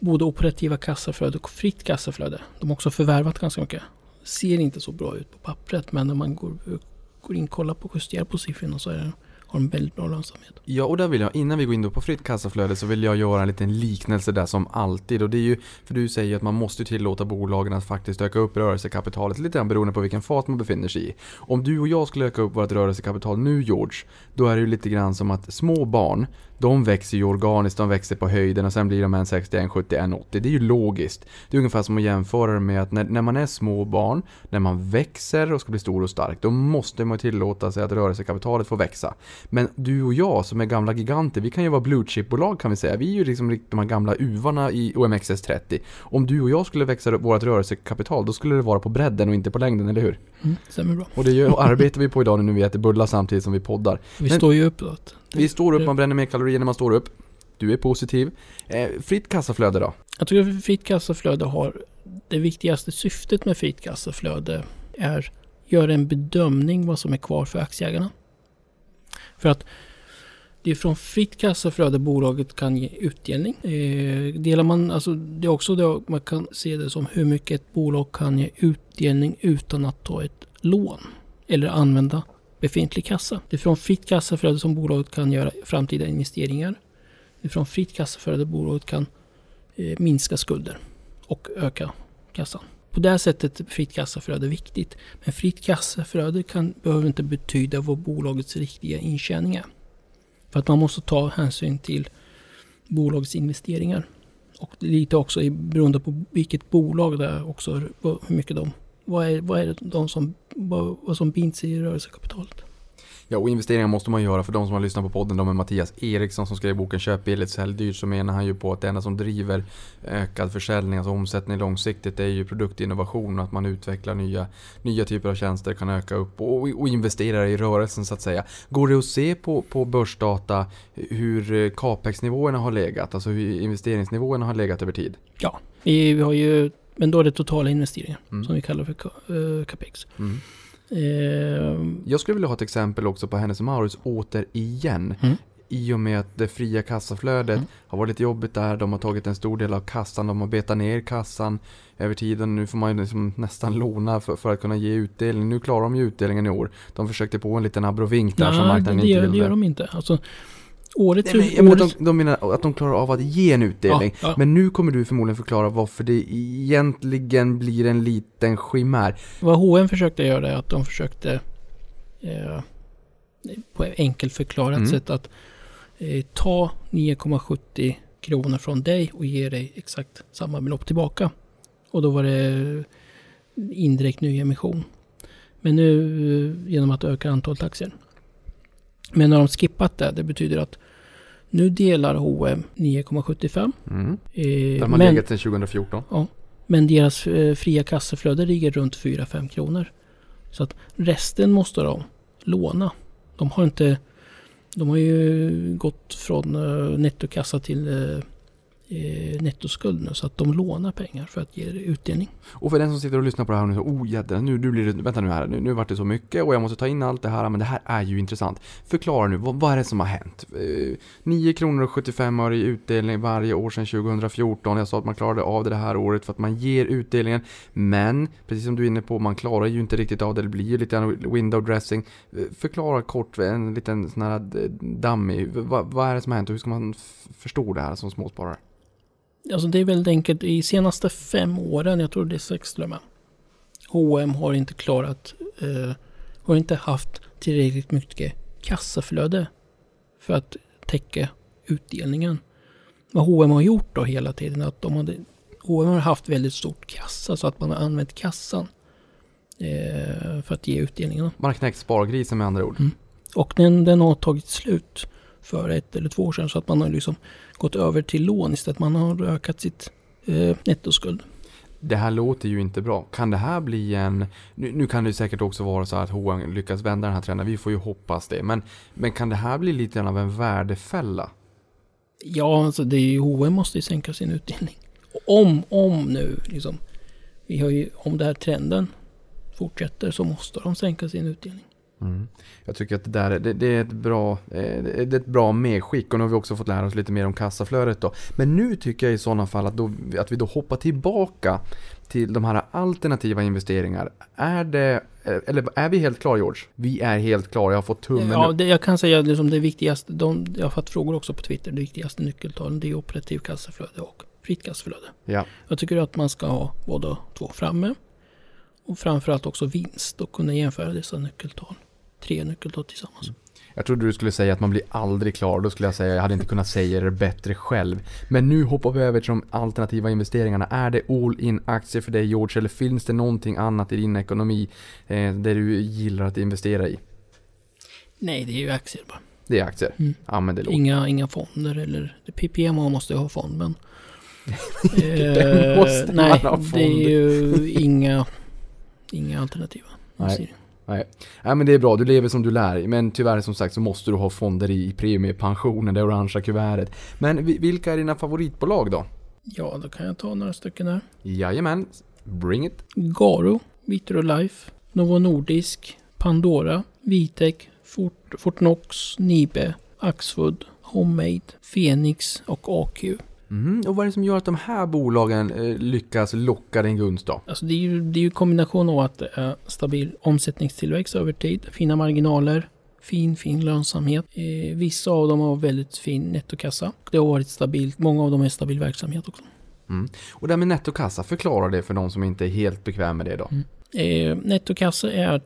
både operativa kassaflöde och fritt kassaflöde. De har också förvärvat ganska mycket. Ser inte så bra ut på pappret men när man går, går in och kollar på justerar på siffrorna så är det, har de väldigt bra lönsamhet. Ja, och där vill jag, innan vi går in då på fritt kassaflöde så vill jag göra en liten liknelse där som alltid. Och det är ju, för du säger ju att man måste tillåta bolagen att faktiskt öka upp rörelsekapitalet lite grann beroende på vilken fas man befinner sig i. Om du och jag skulle öka upp vårt rörelsekapital nu George, då är det ju lite grann som att små barn, de växer ju organiskt, de växer på höjden och sen blir de 1,61, 70, 1,80. Det är ju logiskt. Det är ungefär som att jämföra det med att när, när man är små barn, när man växer och ska bli stor och stark, då måste man tillåta sig att rörelsekapitalet får växa. Men du och jag som är gamla giganter, vi kan ju vara blue chip-bolag kan vi säga. Vi är ju liksom de här gamla uvarna i OMXS30. Om du och jag skulle växa vårt rörelsekapital, då skulle det vara på bredden och inte på längden, eller hur? Mm, stämmer bra. Och det gör, arbetar vi på idag när vi äter bullar samtidigt som vi poddar. Vi Men- står ju upp då. Att, Vi står upp, man bränner mer kalorier när man står upp. Du är positiv. Eh, fritt kassaflöde då? Jag tycker att fritt kassaflöde har det viktigaste syftet med fritt kassaflöde är göra en bedömning vad som är kvar för aktieägarna. För att det är från fritt kassaflöde bolaget kan ge utdelning. Eh, delar man, alltså det är också det man kan se det som hur mycket ett bolag kan ge utdelning utan att ta ett lån eller använda befintlig kassa. Det är från fritt kassaflöde som bolaget kan göra framtida investeringar. Det är från fritt kassaflöde bolaget kan eh, minska skulder och öka kassan. På det här sättet är fritt kassaflöde viktigt. Men fritt kassaflöde kan, behöver inte betyda vad bolagets riktiga intjäning är. För att man måste ta hänsyn till bolagets investeringar. Och lite också beroende på vilket bolag det är också hur mycket de vad är, vad är det de som, vad, vad som binds i rörelsekapitalet? Ja, och investeringar måste man göra för de som har lyssnat på podden. De är Mattias Eriksson som skrev boken Köp billigt, sälj dyrt. Så menar han ju på att det enda som driver ökad försäljning, alltså omsättning långsiktigt, det är ju produktinnovation och att man utvecklar nya, nya typer av tjänster, kan öka upp och, och investera i rörelsen så att säga. Går det att se på, på börsdata hur capex-nivåerna har legat, alltså hur investeringsnivåerna har legat över tid? Ja, vi har ju, men då är det totala investeringar Mm. som vi kallar för eh, capex. Mm. Eh, Jag skulle vilja ha ett exempel också på Hennes Mauritz återigen. Mm. I och med att det fria kassaflödet Mm. har varit lite jobbigt där. De har tagit en stor del av kassan. De har betat ner kassan över tiden. Nu får man ju liksom nästan låna för, för att kunna ge utdelning. Nu klarar de ju utdelningen i år. De försökte på en liten abrovink där som nej, marknaden det, inte gör, det ville. gör de inte. Alltså, årets... Nej, men, årets de, de menar att de klarar av att ge en utdelning. Ja, ja. Men nu kommer du förmodligen förklara varför det egentligen blir en liten chimär. Vad H&M försökte göra är att de försökte eh, på ett enkelt förklarat Mm. sätt att eh, ta 9,70 kronor från dig och ge dig exakt samma belopp tillbaka. Och då var det indirekt nyemission. Men nu eh, genom att öka antalet aktier. Men när de skippat det, det betyder att nu delar H&M 9,75. Mm. Eh, Där man men- legat sedan 2014. men deras eh, fria kassaflöde ligger runt 4-5 kronor. Så att resten måste de låna. De har inte... De har ju gått från eh, nettokassa till eh, eh, nettoskuld nu. Så att de lånar pengar för att ge utdelning. Och för den som sitter och lyssnar på det här och nu så, oh jädrar, nu, nu blir det, vänta nu här, nu, nu vart det så mycket och jag måste ta in allt det här, men det här är ju intressant. Förklara nu, vad, vad är det som har hänt? Eh, 9 kronor och 75 öre i utdelning varje år sedan 2014. Jag sa att man klarade av det det här året för att man ger utdelningen. Men, precis som du är inne på, man klarar ju inte riktigt av det, det blir ju lite window dressing. Eh, förklara kort, en liten sån här eh, dummy, vad, vad är det som har hänt och hur ska man förstå det här som småsparare? Alltså det är väldigt enkelt. I senaste fem åren, jag tror det är sex till och med. H&M har inte klarat, eh, har inte haft tillräckligt mycket kassaflöde för att täcka utdelningen. Vad H&M har gjort då hela tiden att de hade, H&M har haft väldigt stort kassa så att man har använt kassan eh, för att ge utdelningarna. Man har knäckt spargrisen med andra ord. Mm. Och den, den har tagit slut för ett eller två år sedan så att man har liksom gått över till lån istället. Man har ökat sitt eh, nettoskuld. Det här låter ju inte bra. Kan det här bli en... Nu, nu kan det säkert också vara så att H&M lyckas vända den här trenden. Vi får ju hoppas det. Men, men kan det här bli lite av en värdefälla? Ja, alltså det är ju H&M måste ju sänka sin utdelning. Om, om nu liksom, vi har ju, om den här trenden fortsätter så måste de sänka sin utdelning. Mm. Jag tycker att det där är, det, det är ett bra, eh, det är ett bra medskick och nu har vi också fått lära oss lite mer om kassaflödet då. Men nu tycker jag i sådana fall att, då, att vi då hoppar tillbaka till de här alternativa investeringar. Är det, eh, eller är vi helt klara George? Vi är helt klara, jag har fått tummen Ja, det, jag kan säga liksom det viktigaste, de, jag har fått frågor också på Twitter, det viktigaste nyckeltalen det är operativ kassaflöde och fritt kassaflöde. Ja. Jag tycker att man ska ha båda två framme. Och framförallt också vinst och kunna jämföra dessa nyckeltal. Tre nyckeltal tillsammans. Jag trodde du skulle säga att man blir aldrig klar. Då skulle jag säga att jag hade inte kunnat säga det bättre själv. Men nu hoppar vi över till de alternativa investeringarna. Är det all in aktier för dig George? Eller finns det någonting annat i din ekonomi eh, där du gillar att investera i? Nej, det är ju aktier bara. Det är aktier? Mm. Ja men det låter... Inga, inga fonder eller... PPMA måste ju ha fond men... Eh, nej, det är ju inga... Inga alternativa. Nej. Nej. Nej men det är bra, du lever som du lär. Men tyvärr som sagt så måste du ha fonder i premiepensionen, det orangea kuvertet. Men vi- vilka är dina favoritbolag då? Ja, då kan jag ta några stycken här. Jajamän, bring it. Garo, Vitrolife, Novo Nordisk, Pandora, Vitec, Fort, Fortnox, Nibe, Axfood, Homemade, Phoenix och AQ. Mhm, Och vad är det som gör att de här bolagen eh, lyckas locka din gunst då? Alltså det är ju det är ju kombination av att det är stabil omsättningstillväxt över tid, fina marginaler, fin, fin lönsamhet. Eh, vissa av dem har väldigt fin nettokassa. Det har varit stabilt. Många av dem är stabil verksamhet också. Mm. Och det här med nettokassa, förklara det för de som inte är helt bekväm med det då. Eh, nettokassa är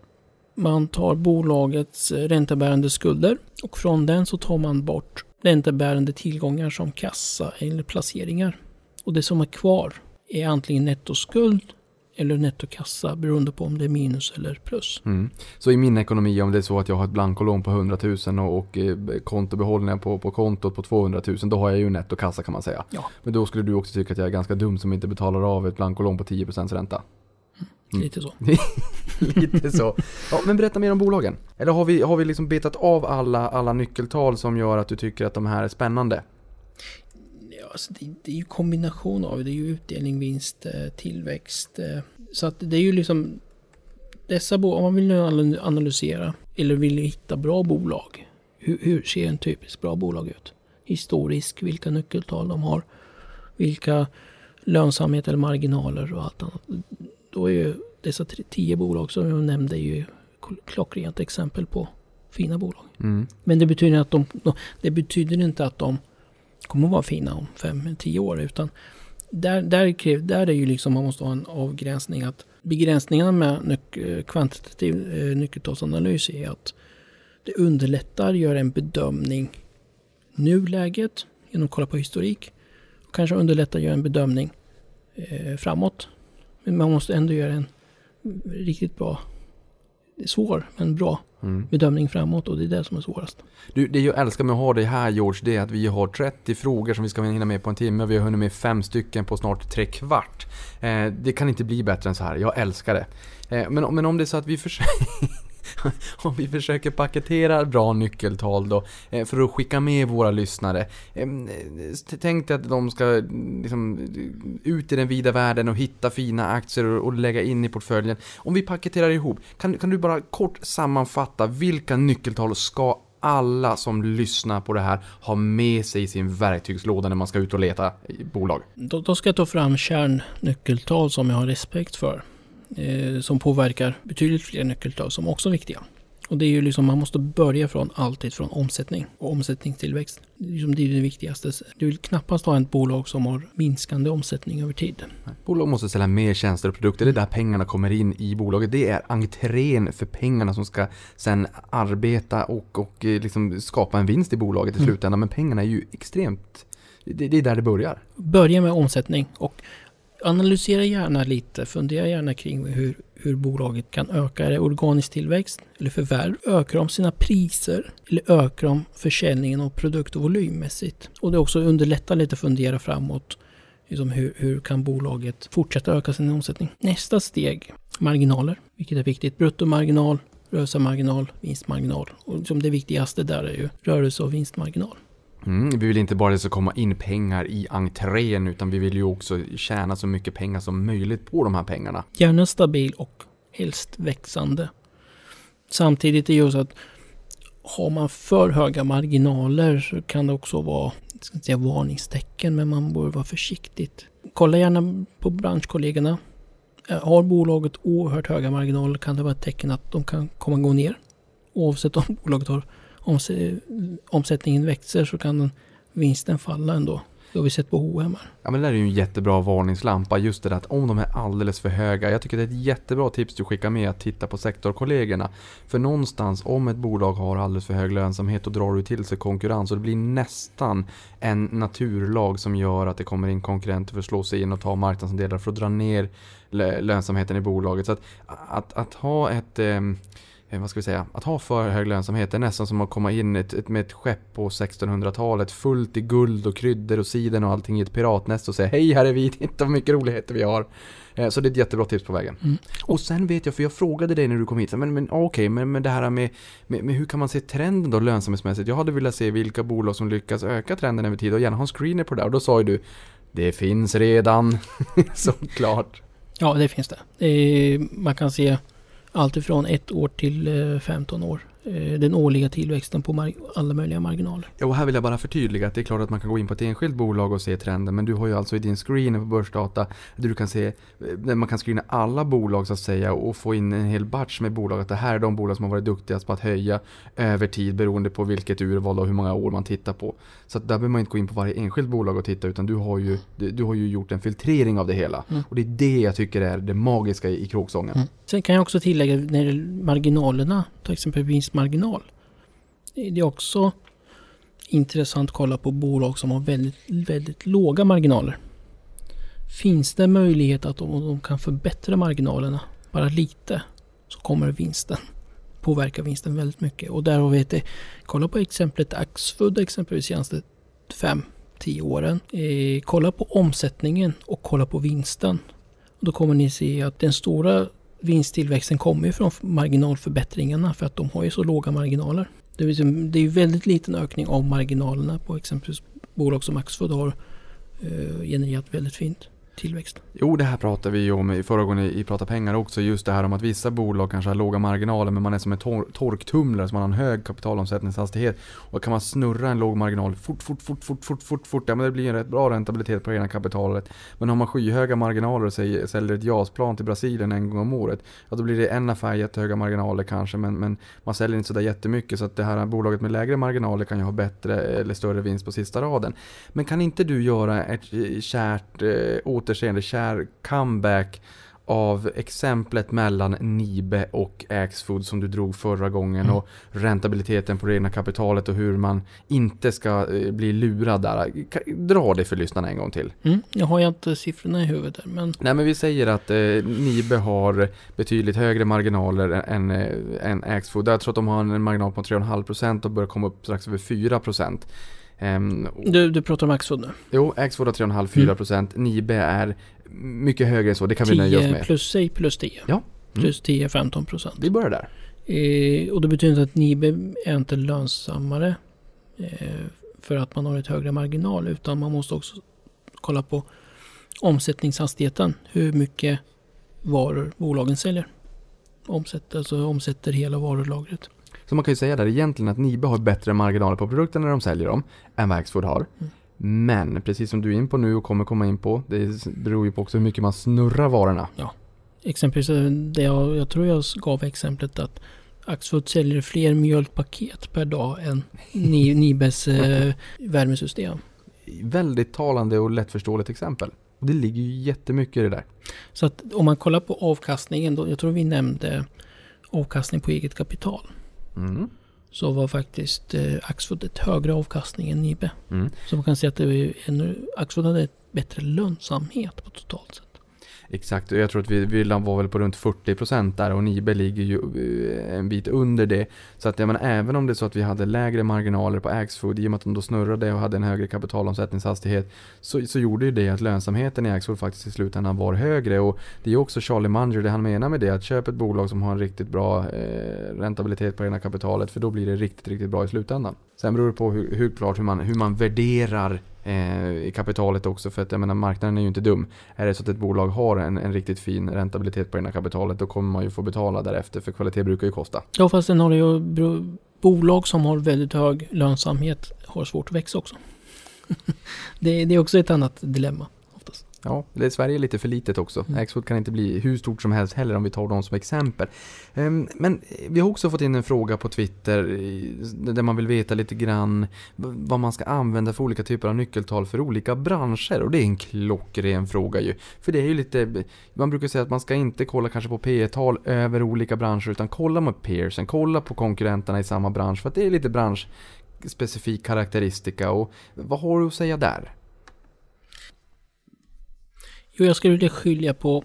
man tar bolagets eh, räntebärande skulder och från den så tar man bort räntebärande tillgångar som kassa eller placeringar. Och det som är kvar är antingen nettoskuld eller nettokassa beroende på om det är minus eller plus. Mm. Så i min ekonomi, om det är så att jag har ett blankolån på 100 000 och, och eh, kontobehållningar på, på kontot på 200 000, då har jag ju nettokassa kan man säga. Ja. Men då skulle du också tycka att jag är ganska dum som inte betalar av ett blankolån på 10% ränta. Mm. Lite så. Lite så. Ja, men berätta mer om bolagen. Eller har vi, har vi liksom betat av alla, alla nyckeltal som gör att du tycker att de här är spännande? Ja, alltså det, det är ju kombination av det. är ju utdelning, vinst, eh, tillväxt. eh. Så att det är ju liksom dessa bolag, om man vill analysera eller vill hitta bra bolag. Hur, hur ser en typiskt bra bolag ut? Historisk, vilka nyckeltal de har, vilka lönsamhet eller marginaler och allt annat. Då är ju dessa tio bolag som jag nämnde ju klockrent exempel på fina bolag. Mm. Men det betyder, att de, de, det betyder inte att de kommer att vara fina om fem, tio år. Utan där, där, där är ju liksom man måste ha en avgränsning. att Begränsningarna med nyc, eh, kvantitativ eh, nyckeltalsanalys är att det underlättar, gör en bedömning nuläget genom att kolla på historik. Och kanske underlättar, gör en bedömning eh, framåt. Men man måste ändå göra en riktigt bra, svår, men bra Mm. bedömning framåt och det är det som är svårast. Du, det jag älskar med att ha dig här George, det är att vi har 30 frågor som vi ska hinna med på en timme. Vi har hunnit med fem stycken på snart tre kvart. Eh, det kan inte bli bättre än så här. Jag älskar det. Eh, men, men om det är så att vi försöker... om vi försöker paketera bra nyckeltal då, eh, för att skicka med våra lyssnare. Eh, tänk dig att de ska liksom, ut i den vida världen och hitta fina aktier och, och lägga in i portföljen. Om vi paketerar ihop, kan, kan du bara kort sammanfatta vilka nyckeltal ska alla som lyssnar på det här ha med sig i sin verktygslåda när man ska ut och leta i bolag? Då, då ska jag ta fram kärnnyckeltal som jag har respekt för. Eh, som påverkar betydligt fler nyckeltal som också är viktiga. Och det är ju liksom, man måste börja från alltid från omsättning och omsättningstillväxt. Det är liksom- det är det viktigaste. Du vill knappast ha ett bolag som har minskande omsättning över tid. Bolag måste sälja mer tjänster och produkter. Det är där pengarna kommer in i bolaget. Det är entrén för pengarna som ska sen arbeta och, och eh, liksom skapa en vinst i bolaget i Mm. slutändan. Men pengarna är ju extremt... Det, det är där det börjar. Börja med omsättning och analysera gärna lite, fundera gärna kring hur, hur bolaget kan öka. Är det organisk tillväxt eller förvärv? Ökar de sina priser eller ökar de försäljningen och produkt och volymmässigt? Och det också underlättar lite att fundera framåt. Liksom hur, hur kan bolaget fortsätta öka sin omsättning? Nästa steg, marginaler, vilket är viktigt. Bruttomarginal, rörelsemarginal, vinstmarginal. Och liksom det viktigaste där är ju rörelse och vinstmarginal. Mm, vi vill inte bara att det ska komma in pengar i entrén utan vi vill ju också tjäna så mycket pengar som möjligt på de här pengarna. Gärna stabil och helst växande. Samtidigt är det ju så att har man för höga marginaler så kan det också vara ska inte säga varningstecken, men man bör vara försiktigt. Kolla gärna på branschkollegorna. Eh, har bolaget oerhört höga marginaler kan det vara ett tecken att de kan komma gå ner. Oavsett om bolaget har omsättningen växer så kan den, vinsten falla ändå. Det har vi sett på H&M. Ja men det där är ju en jättebra varningslampa just det där att om de är alldeles för höga. Jag tycker det är ett jättebra tips du skickar med att titta på sektorkollegorna. För någonstans om ett bolag har alldeles för hög lönsamhet och drar du till sig konkurrens och det blir nästan en naturlag som gör att det kommer in konkurrenter för att slå sig in och ta marknadsandelar för att dra ner lönsamheten i bolaget. Så att, att, att ha ett eh, vad ska vi säga, att ha för hög lönsamhet är nästan som att komma in ett, ett, med ett skepp på 1600-talet fullt i guld och kryddor och siden och allting i ett piratnäst och säga hej här är vi, titta vad mycket roligheter vi har. Eh, Så det är ett jättebra tips på vägen. Mm. Och sen vet jag, för jag frågade dig när du kom hit, men, men okej, men, men det här med, med, med hur kan man se trenden då lönsamhetsmässigt? Jag hade velat se vilka bolag som lyckas öka trenden över tid och gärna ha en screener på det där. Och då sa ju du, det finns redan, såklart. Ja, det finns det. Eh, man kan se allt ifrån ett år till eh, 15 år. Eh, den årliga tillväxten på alla möjliga marginaler. Ja, och här vill jag bara förtydliga att det är klart att man kan gå in på ett enskilt bolag och se trenden, men du har ju alltså i din screener på Börsdata, där du kan se, eh, där man kan screena alla bolag så att säga och få in en hel batch med bolag, att det här är de bolag som har varit duktigast på att höja över tid beroende på vilket urval och hur många år man tittar på. Så där behöver man inte gå in på varje enskilt bolag och titta, utan du har ju, du har ju gjort en filtrering av det hela. Mm. Och det är det jag tycker är det magiska i, i kråksången. Mm. Sen kan jag också tillägga när marginalerna, till exempel vinstmarginal. Det är också intressant att kolla på bolag som har väldigt, väldigt låga marginaler. Finns det möjlighet att om de kan förbättra marginalerna bara lite så kommer vinsten påverka vinsten väldigt mycket. Och där har vi ett, kolla på exemplet Axfood exempelvis senaste 5-10 åren. Eh, kolla på omsättningen och kolla på vinsten. Då kommer ni se att den stora vinsttillväxten kommer ju från marginalförbättringarna för att de har ju så låga marginaler. Det är, ju- det är ju väldigt liten ökning av marginalerna på exempelvis bolag som Axfood har eh, genererat väldigt fint tillväxt. Jo, det här pratade vi ju om i förra gången i Prata pengar också. Just det här om att vissa bolag kanske har låga marginaler men man är som en tor- torktumlare så man har en hög kapitalomsättningshastighet. Och kan man snurra en låg marginal fort, fort, fort, fort, fort, fort, fort, ja men det blir en rätt bra räntabilitet på det egna kapitalet. Men har man skyhöga marginaler och säger, säljer ett JAS-plan till Brasilien en gång om året, ja då blir det en affär jättehöga marginaler kanske men, men man säljer inte sådär jättemycket så att det här bolaget med lägre marginaler kan ju ha bättre eller större vinst på sista raden. Men kan inte du göra ett eh, kärt eh, återseende, kär comeback av exemplet mellan Nibe och Axfood som du drog förra gången Mm. och räntabiliteten på det egna kapitalet och hur man inte ska eh, bli lurad där. Dra det för lyssnarna en gång till. Mm, jag har ju inte siffrorna i huvudet där men Nej men vi säger att eh, Nibe har betydligt högre marginaler än, eh, än Axfood. Jag tror att de har en marginal på 3,5% och börjar komma upp strax över 4%. Och- du, du pratar om Axfood nu. Jo, Axfood har 3,5-4%. Nibe är mycket högre än så. Det kan vi nöja oss 10 med. plus, säg plus 10. Ja. Mm. Plus 10-15 procent. Vi börjar där. Eh, och det betyder inte att Nibe är inte lönsammare eh, för att man har ett högre marginal utan man måste också kolla på omsättningshastigheten. Hur mycket varor bolagen säljer. Omsätter, alltså omsätter hela varulagret. Så man kan ju säga där egentligen att Nibe har bättre marginaler på produkterna när de säljer dem än vad Axfood har. Mm. Men precis som du är in på nu och kommer komma in på, det beror ju på också hur mycket man snurrar varorna. Exempelvis eh, det jag, jag tror jag gav exemplet att Axfood säljer fler mjölkpaket per dag än Ni- Nibes eh, värmesystem. Väldigt talande och lättförståeligt exempel. Det ligger ju jättemycket i det där. Så att om man kollar på avkastningen, då, jag tror vi nämnde avkastning på eget kapital. Mm. Så var faktiskt eh, Axfood ett högre avkastning än Nibe. Mm. Så man kan säga att det är ännu, Axfood hade bättre lönsamhet på totalt sett. Exakt, och jag tror att vi, var väl på runt 40% där och Nibe ligger ju eh, en bit under det. Så att jag menar, även om det är så att vi hade lägre marginaler på Axfood i och med att de då snurrade och hade en högre kapitalomsättningshastighet så, så gjorde ju det att lönsamheten i Axfood faktiskt i slutändan var högre. Och det är ju också Charlie Munger, det han menar med det, att köp ett bolag som har en riktigt bra eh, räntabilitet på det egna kapitalet för då blir det riktigt, riktigt bra i slutändan. Sen beror det på hur, hur klart hur man, hur man värderar Eh, i kapitalet också. För att jag menar marknaden är ju inte dum. Är det så att ett bolag har en, en riktigt fin räntabilitet på det egna kapitalet då kommer man ju få betala därefter för kvalitet brukar ju kosta. Ja, fast sen har det ju bolag som har väldigt hög lönsamhet har svårt att växa också. det, det är också ett annat dilemma. Ja, det är Sverige är lite för litet också. Mm. Axfood kan inte bli hur stort som helst heller om vi tar dem som exempel. Ehm, Men vi har också fått in en fråga på Twitter där man vill veta lite grann vad man ska använda för olika typer av nyckeltal för olika branscher. Och det är en klockren fråga ju. För det är ju lite, man brukar säga att man ska inte kolla kanske på P tal över olika branscher utan kolla med Pearson, kolla på konkurrenterna i samma bransch för att det är lite branschspecifik karaktäristika. Och vad har du att säga där? Jo, jag skulle vilja skilja på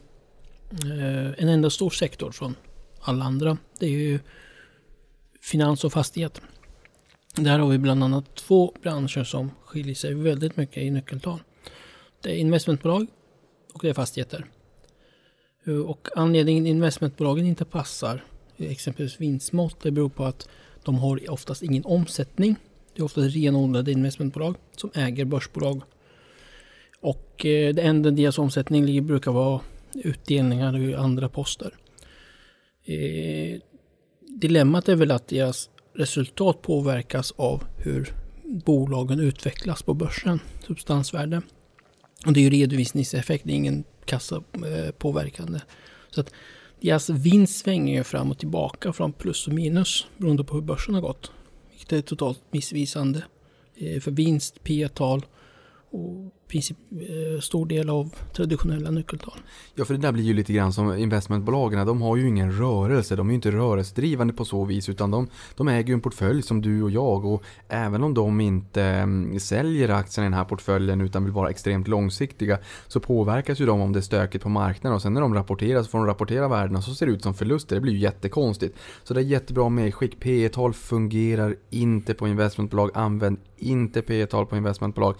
eh, en enda stor sektor från alla andra. Det är ju finans och fastighet. Där har vi bland annat två branscher som skiljer sig väldigt mycket i nyckeltal. Det är investmentbolag och det är fastigheter. Eh, och anledningen investmentbolagen inte passar exempelvis vinstmått det beror på att de har oftast ingen omsättning. Det är oftast renodlade investmentbolag som äger börsbolag och eh, det enda deras omsättning ligger brukar vara utdelningar och andra poster. Eh, dilemmat är väl att deras resultat påverkas av hur bolagen utvecklas på börsen, substansvärde. Och det är ju redovisningseffekt, det är ingen kassapåverkande. Eh, Så att deras vinst svänger ju fram och tillbaka från plus och minus beroende på hur börsen har gått. Vilket är totalt missvisande. För vinst, P tal och princip, eh, stor del av traditionella nyckeltal. Ja, för det där blir ju lite grann som investmentbolagen. De har ju ingen rörelse. De är ju inte rörelsedrivande på så vis. Utan de, de äger ju en portfölj som du och jag. Och även om de inte mm, säljer aktierna i den här portföljen utan vill vara extremt långsiktiga. Så påverkas ju de om det är stökigt på marknaden. Och sen när de rapporterar så får de rapportera värdena så ser det ut som förluster. Det blir ju jättekonstigt. Så det är jättebra medskick. P tal fungerar inte på investmentbolag. Använd inte P tal på investmentbolag.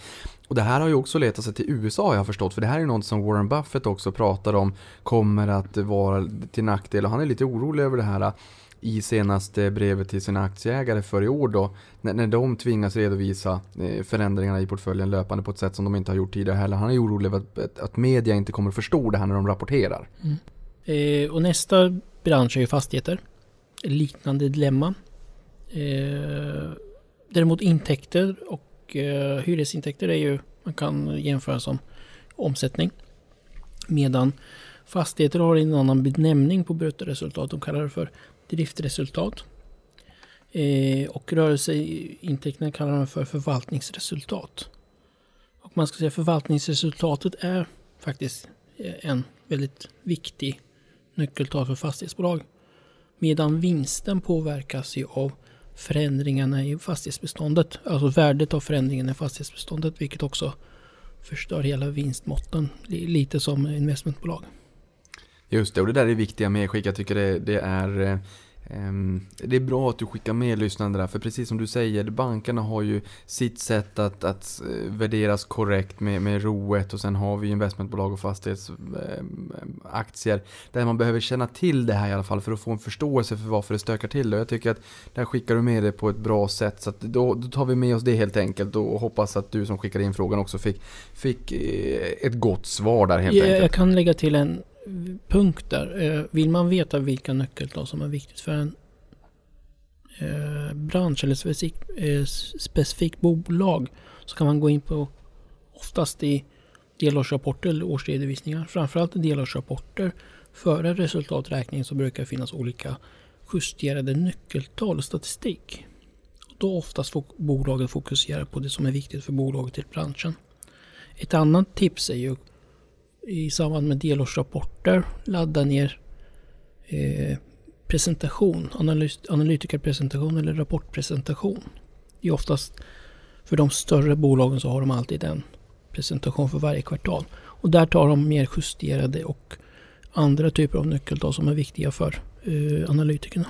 Och det här har ju också också leta sig till USA har jag förstått. För det här är något som Warren Buffett också pratar om kommer att vara till nackdel. Och han är lite orolig över det här äh, i senaste brevet till sina aktieägare för i år då. När, när de tvingas redovisa eh, förändringarna i portföljen löpande på ett sätt som de inte har gjort tidigare heller. Han är orolig över att, att, att media inte kommer förstå det här när de rapporterar. Mm. Eh, och nästa bransch är ju fastigheter. Liknande dilemma. Eh, däremot intäkter och eh, hyresintäkter är ju, man kan jämföra som omsättning. Medan fastigheter har en annan benämning på bruttoresultat. De kallar det för driftresultat. Eh, och rörelseintäkterna kallar de för förvaltningsresultat. Och man ska säga förvaltningsresultatet är faktiskt eh, en väldigt viktig nyckeltal för fastighetsbolag. Medan vinsten påverkas ju av förändringarna i fastighetsbeståndet. Alltså värdet av förändringen i fastighetsbeståndet vilket också förstör hela vinstmåtten. Lite som investmentbolag. Just det, och det där är viktiga medskick. Jag tycker det, det är eh, det är bra att du skickar med lyssnarna där, för precis som du säger, bankerna har ju sitt sätt att, att eh, värderas korrekt med, med roet och sen har vi investmentbolag och fastighetsaktier där man behöver känna till det här i alla fall för att få en förståelse för varför det stökar till. Och jag tycker att där skickar du med det på ett bra sätt så då, då tar vi med oss det helt enkelt och hoppas att du som skickade in frågan också fick, fick eh, ett gott svar där helt Jag, enkelt. jag kan lägga till en punkt där. Eh, vill man veta vilka nyckeltal som är viktigt för en eh, bransch eller specifik, eh, specifikt bolag så kan man gå in på oftast i delårsrapporter eller årsredovisningar. Framförallt delårsrapporter. Före resultaträkningen så brukar det finnas olika justerade nyckeltal och statistik. Då oftast får bolaget fokusera på det som är viktigt för bolaget i branschen. Ett annat tips är ju i samband med delårsrapporter ladda ner eh, presentation, analys, analytikerpresentation eller rapportpresentation. Det är oftast för de större bolagen så har de alltid en presentation för varje kvartal. Och där tar de mer justerade och andra typer av nyckeltal som är viktiga för eh, analytikerna.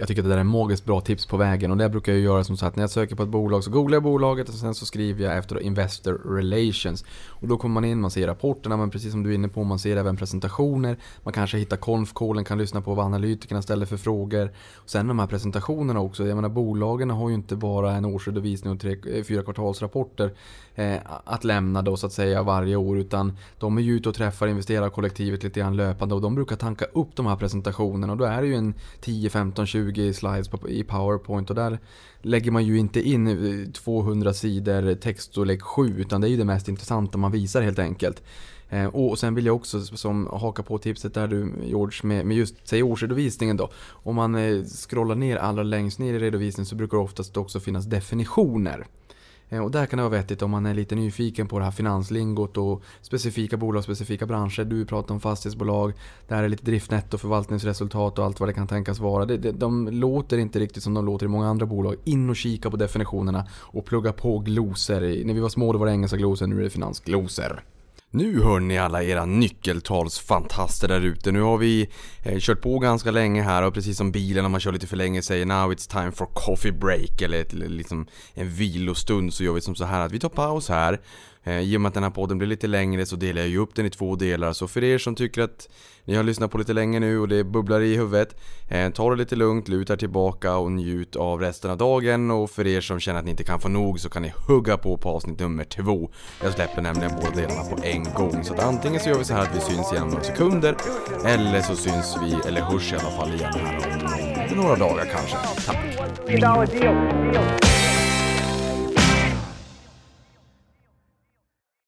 Jag tycker att det där är magiskt bra tips på vägen och det brukar jag göra som sagt när jag söker på ett bolag så googlar jag bolaget och sen så skriver jag efter Investor Relations. Och då kommer man in, man ser rapporterna men precis som du är inne på, man ser även presentationer. Man kanske hittar konfkålen, kan lyssna på vad analytikerna ställer för frågor. Och sen de här presentationerna också, jag menar bolagen har ju inte bara en årsredovisning och tre, eh, fyra kvartalsrapporter eh, att lämna då så att säga varje år utan de är ju ute och träffar investerarkollektivet lite grann löpande och de brukar tanka upp de här presentationerna och då är det ju en 10, 15, 20 20 slides i PowerPoint och där lägger man ju inte in eh, 200 sidor textstorlek 7 utan det är ju det mest intressanta man visar helt enkelt. Eh, och sen vill jag också som haka på tipset där du George med, med just säg årsredovisningen då. Om man eh, scrollar ner allra längst ner i redovisningen så brukar det oftast också finnas definitioner. Eh, och där kan det vara vettigt om man är lite nyfiken på det här finanslingot och specifika bolag, specifika branscher. Du pratar om fastighetsbolag, det här är lite driftnetto, förvaltningsresultat och allt vad det kan tänkas vara. De, det, de låter inte riktigt som de låter i många andra bolag. In och kika på definitionerna och plugga på glosor. När vi var små då var det engelska glosor, nu är det finansglosor. Nu hör ni alla era nyckeltalsfantaster där ute. Nu har vi eh, kört på ganska länge här och precis som bilen om man kör lite för länge säger Now it's time for coffee break eller ett, liksom en vilostund så gör vi som så här att vi tar paus här Eh, I och med att den här podden blir lite längre så delar jag ju upp den i två delar. Så för er som tycker att ni har lyssnat på lite länge nu och det bubblar i huvudet. Eh, ta det lite lugnt, luta er tillbaka och njut av resten av dagen. Och för er som känner att ni inte kan få nog så kan ni hugga på på avsnitt nummer två. Jag släpper nämligen båda delarna på en gång. Så att antingen så gör vi så här att vi syns igen om några sekunder. Eller så syns vi, eller hörs i alla fall igen här om några dagar kanske. Tack!